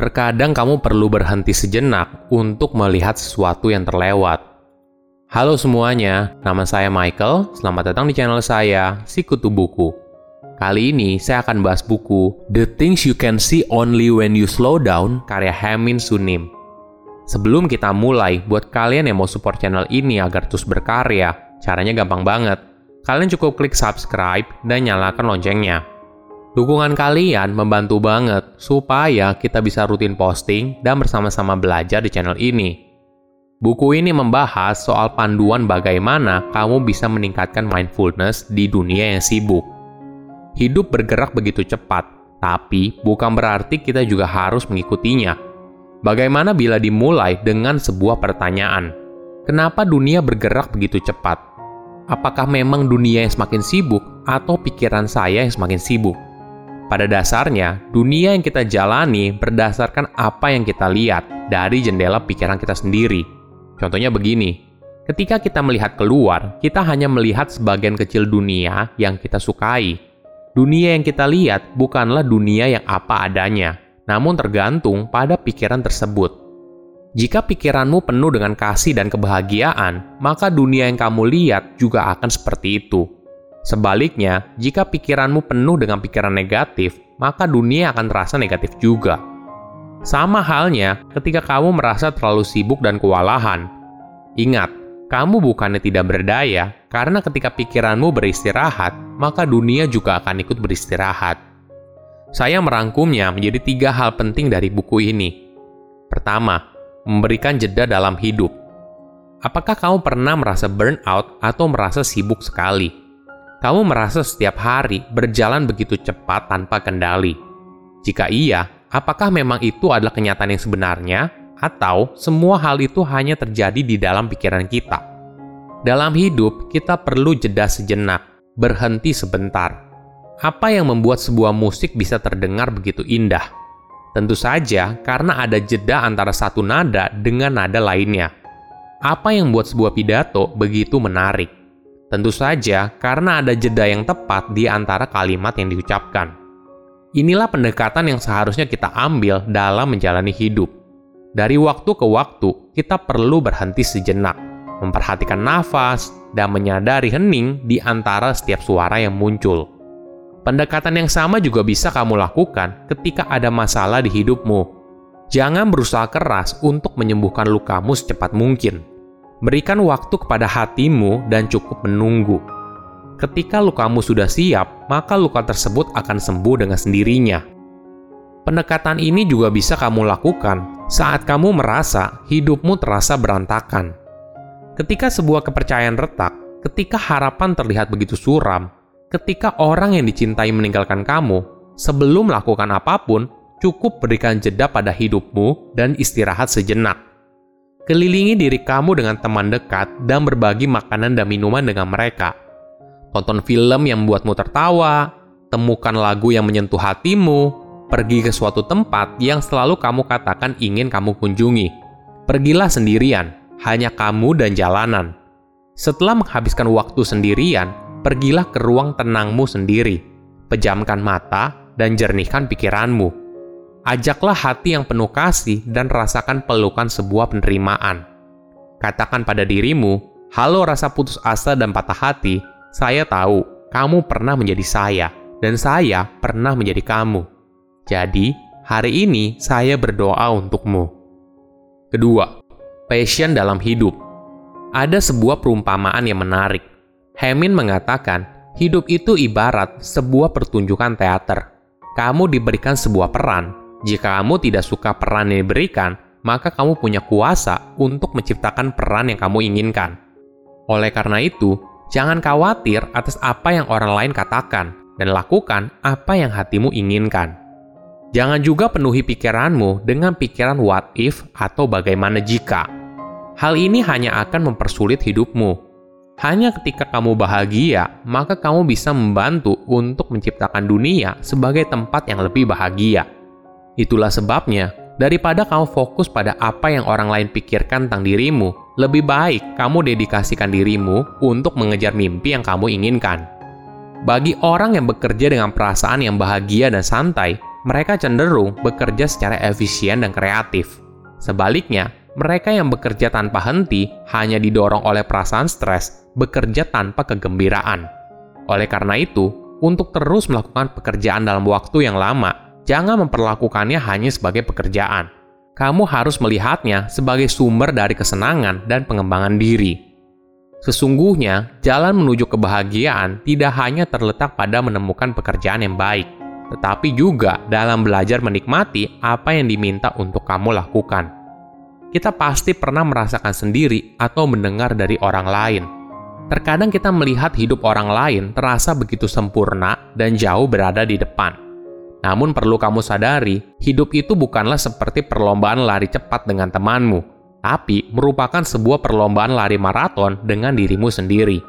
Terkadang kamu perlu berhenti sejenak untuk melihat sesuatu yang terlewat. Halo semuanya, nama saya Michael. Selamat datang di channel saya, Sikutu Buku. Kali ini saya akan bahas buku The Things You Can See Only When You Slow Down karya Hamin Sunim. Sebelum kita mulai, buat kalian yang mau support channel ini agar terus berkarya, caranya gampang banget. Kalian cukup klik subscribe dan nyalakan loncengnya. Dukungan kalian membantu banget supaya kita bisa rutin posting dan bersama-sama belajar di channel ini. Buku ini membahas soal panduan bagaimana kamu bisa meningkatkan mindfulness di dunia yang sibuk. Hidup bergerak begitu cepat, tapi bukan berarti kita juga harus mengikutinya. Bagaimana bila dimulai dengan sebuah pertanyaan? Kenapa dunia bergerak begitu cepat? Apakah memang dunia yang semakin sibuk atau pikiran saya yang semakin sibuk? Pada dasarnya, dunia yang kita jalani berdasarkan apa yang kita lihat dari jendela pikiran kita sendiri. Contohnya begini, ketika kita melihat keluar, kita hanya melihat sebagian kecil dunia yang kita sukai. Dunia yang kita lihat bukanlah dunia yang apa adanya, namun tergantung pada pikiran tersebut. Jika pikiranmu penuh dengan kasih dan kebahagiaan, maka dunia yang kamu lihat juga akan seperti itu. Sebaliknya, jika pikiranmu penuh dengan pikiran negatif, maka dunia akan terasa negatif juga. Sama halnya ketika kamu merasa terlalu sibuk dan kewalahan. Ingat, kamu bukannya tidak berdaya, karena ketika pikiranmu beristirahat, maka dunia juga akan ikut beristirahat. Saya merangkumnya menjadi tiga hal penting dari buku ini. Pertama, memberikan jeda dalam hidup. Apakah kamu pernah merasa burnout atau merasa sibuk sekali? Kamu merasa setiap hari berjalan begitu cepat tanpa kendali? Jika iya, apakah memang itu adalah kenyataan yang sebenarnya, atau semua hal itu hanya terjadi di dalam pikiran kita? Dalam hidup, kita perlu jeda sejenak, berhenti sebentar. Apa yang membuat sebuah musik bisa terdengar begitu indah? Tentu saja karena ada jeda antara satu nada dengan nada lainnya. Apa yang membuat sebuah pidato begitu menarik? Tentu saja karena ada jeda yang tepat di antara kalimat yang diucapkan. Inilah pendekatan yang seharusnya kita ambil dalam menjalani hidup. Dari waktu ke waktu, kita perlu berhenti sejenak, memperhatikan nafas, dan menyadari hening di antara setiap suara yang muncul. Pendekatan yang sama juga bisa kamu lakukan ketika ada masalah di hidupmu. Jangan berusaha keras untuk menyembuhkan lukamu secepat mungkin Berikan waktu kepada hatimu dan cukup menunggu. Ketika lukamu sudah siap, maka luka tersebut akan sembuh dengan sendirinya. Pendekatan ini juga bisa kamu lakukan saat kamu merasa hidupmu terasa berantakan. Ketika sebuah kepercayaan retak, ketika harapan terlihat begitu suram, ketika orang yang dicintai meninggalkan kamu, sebelum melakukan apa pun, cukup berikan jeda pada hidupmu dan istirahat sejenak. Kelilingi diri kamu dengan teman dekat dan berbagi makanan dan minuman dengan mereka. Tonton film yang membuatmu tertawa, temukan lagu yang menyentuh hatimu, pergi ke suatu tempat yang selalu kamu katakan ingin kamu kunjungi. Pergilah sendirian, hanya kamu dan jalanan. Setelah menghabiskan waktu sendirian, pergilah ke ruang tenangmu sendiri. Pejamkan mata dan jernihkan pikiranmu Ajaklah hati yang penuh kasih dan rasakan pelukan sebuah penerimaan. Katakan pada dirimu, halo rasa putus asa dan patah hati, saya tahu kamu pernah menjadi saya, dan saya pernah menjadi kamu. Jadi, hari ini saya berdoa untukmu. Kedua, passion dalam hidup. Ada sebuah perumpamaan yang menarik. Hemin mengatakan, hidup itu ibarat sebuah pertunjukan teater. Kamu diberikan sebuah peran, jika kamu tidak suka peran yang diberikan, maka kamu punya kuasa untuk menciptakan peran yang kamu inginkan. Oleh karena itu, jangan khawatir atas apa yang orang lain katakan dan lakukan apa yang hatimu inginkan. Jangan juga penuhi pikiranmu dengan pikiran what if atau bagaimana jika. Hal ini hanya akan mempersulit hidupmu. Hanya ketika kamu bahagia, maka kamu bisa membantu untuk menciptakan dunia sebagai tempat yang lebih bahagia. Itulah sebabnya, daripada kamu fokus pada apa yang orang lain pikirkan tentang dirimu, lebih baik kamu dedikasikan dirimu untuk mengejar mimpi yang kamu inginkan. Bagi orang yang bekerja dengan perasaan yang bahagia dan santai, mereka cenderung bekerja secara efisien dan kreatif. Sebaliknya, mereka yang bekerja tanpa henti hanya didorong oleh perasaan stres, bekerja tanpa kegembiraan. Oleh karena itu, untuk terus melakukan pekerjaan dalam waktu yang lama, jangan memperlakukannya hanya sebagai pekerjaan. Kamu harus melihatnya sebagai sumber dari kesenangan dan pengembangan diri. Sesungguhnya, jalan menuju kebahagiaan tidak hanya terletak pada menemukan pekerjaan yang baik, tetapi juga dalam belajar menikmati apa yang diminta untuk kamu lakukan. Kita pasti pernah merasakan sendiri atau mendengar dari orang lain. Terkadang kita melihat hidup orang lain terasa begitu sempurna dan jauh berada di depan. Namun perlu kamu sadari, hidup itu bukanlah seperti perlombaan lari cepat dengan temanmu, tapi merupakan sebuah perlombaan lari maraton dengan dirimu sendiri.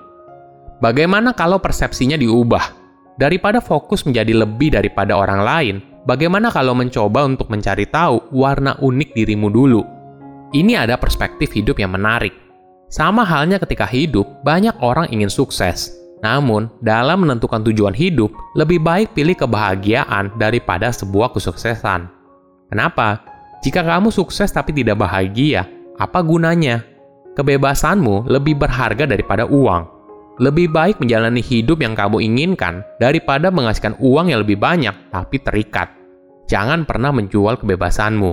Bagaimana kalau persepsinya diubah? Daripada fokus menjadi lebih daripada orang lain, bagaimana kalau mencoba untuk mencari tahu warna unik dirimu dulu? Ini ada perspektif hidup yang menarik. Sama halnya ketika hidup, banyak orang ingin sukses. Namun, dalam menentukan tujuan hidup, lebih baik pilih kebahagiaan daripada sebuah kesuksesan. Kenapa? Jika kamu sukses tapi tidak bahagia, apa gunanya? Kebebasanmu lebih berharga daripada uang. Lebih baik menjalani hidup yang kamu inginkan daripada menghasilkan uang yang lebih banyak tapi terikat. Jangan pernah menjual kebebasanmu.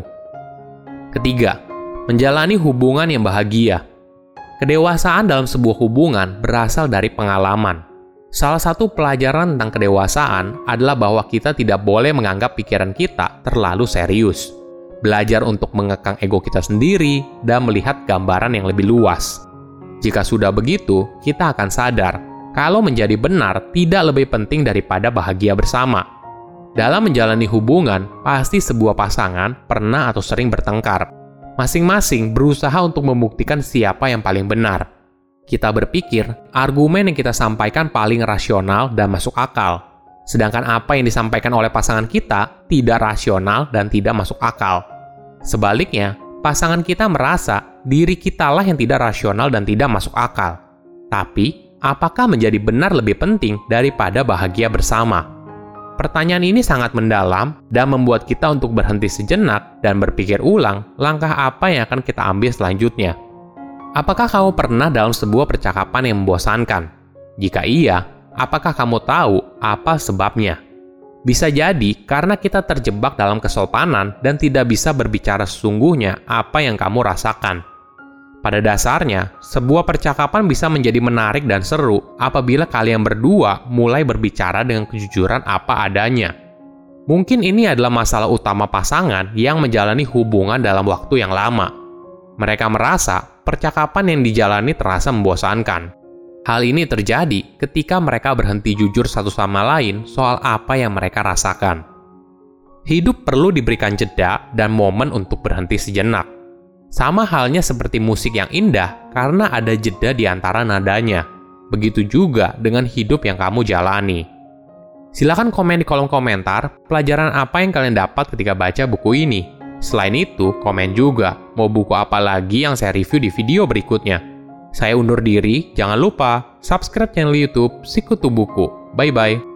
Ketiga, menjalani hubungan yang bahagia. Kedewasaan dalam sebuah hubungan berasal dari pengalaman. Salah satu pelajaran tentang kedewasaan adalah bahwa kita tidak boleh menganggap pikiran kita terlalu serius belajar untuk mengekang ego kita sendiri, dan melihat gambaran yang lebih luas. Jika sudah begitu, kita akan sadar kalau menjadi benar tidak lebih penting daripada bahagia bersama. Dalam menjalani hubungan, pasti sebuah pasangan pernah atau sering bertengkar. Masing-masing berusaha untuk membuktikan siapa yang paling benar. Kita berpikir argumen yang kita sampaikan paling rasional dan masuk akal, sedangkan apa yang disampaikan oleh pasangan kita tidak rasional dan tidak masuk akal. Sebaliknya, pasangan kita merasa diri kitalah yang tidak rasional dan tidak masuk akal. Tapi, apakah menjadi benar lebih penting daripada bahagia bersama? Pertanyaan ini sangat mendalam dan membuat kita untuk berhenti sejenak dan berpikir ulang langkah apa yang akan kita ambil selanjutnya. Apakah kamu pernah dalam sebuah percakapan yang membosankan? Jika iya, apakah kamu tahu apa sebabnya? Bisa jadi karena kita terjebak dalam kesopanan dan tidak bisa berbicara sesungguhnya apa yang kamu rasakan. Pada dasarnya, sebuah percakapan bisa menjadi menarik dan seru apabila kalian berdua mulai berbicara dengan kejujuran apa adanya. Mungkin ini adalah masalah utama pasangan yang menjalani hubungan dalam waktu yang lama. Mereka merasa percakapan yang dijalani terasa membosankan. Hal ini terjadi ketika mereka berhenti jujur satu sama lain soal apa yang mereka rasakan. Hidup perlu diberikan jeda dan momen untuk berhenti sejenak. Sama halnya seperti musik yang indah karena ada jeda di antara nadanya. Begitu juga dengan hidup yang kamu jalani. Silahkan komen di kolom komentar pelajaran apa yang kalian dapat ketika baca buku ini. Selain itu, komen juga mau buku apa lagi yang saya review di video berikutnya. Saya undur diri, jangan lupa subscribe channel YouTube Sikutu Buku. Bye bye.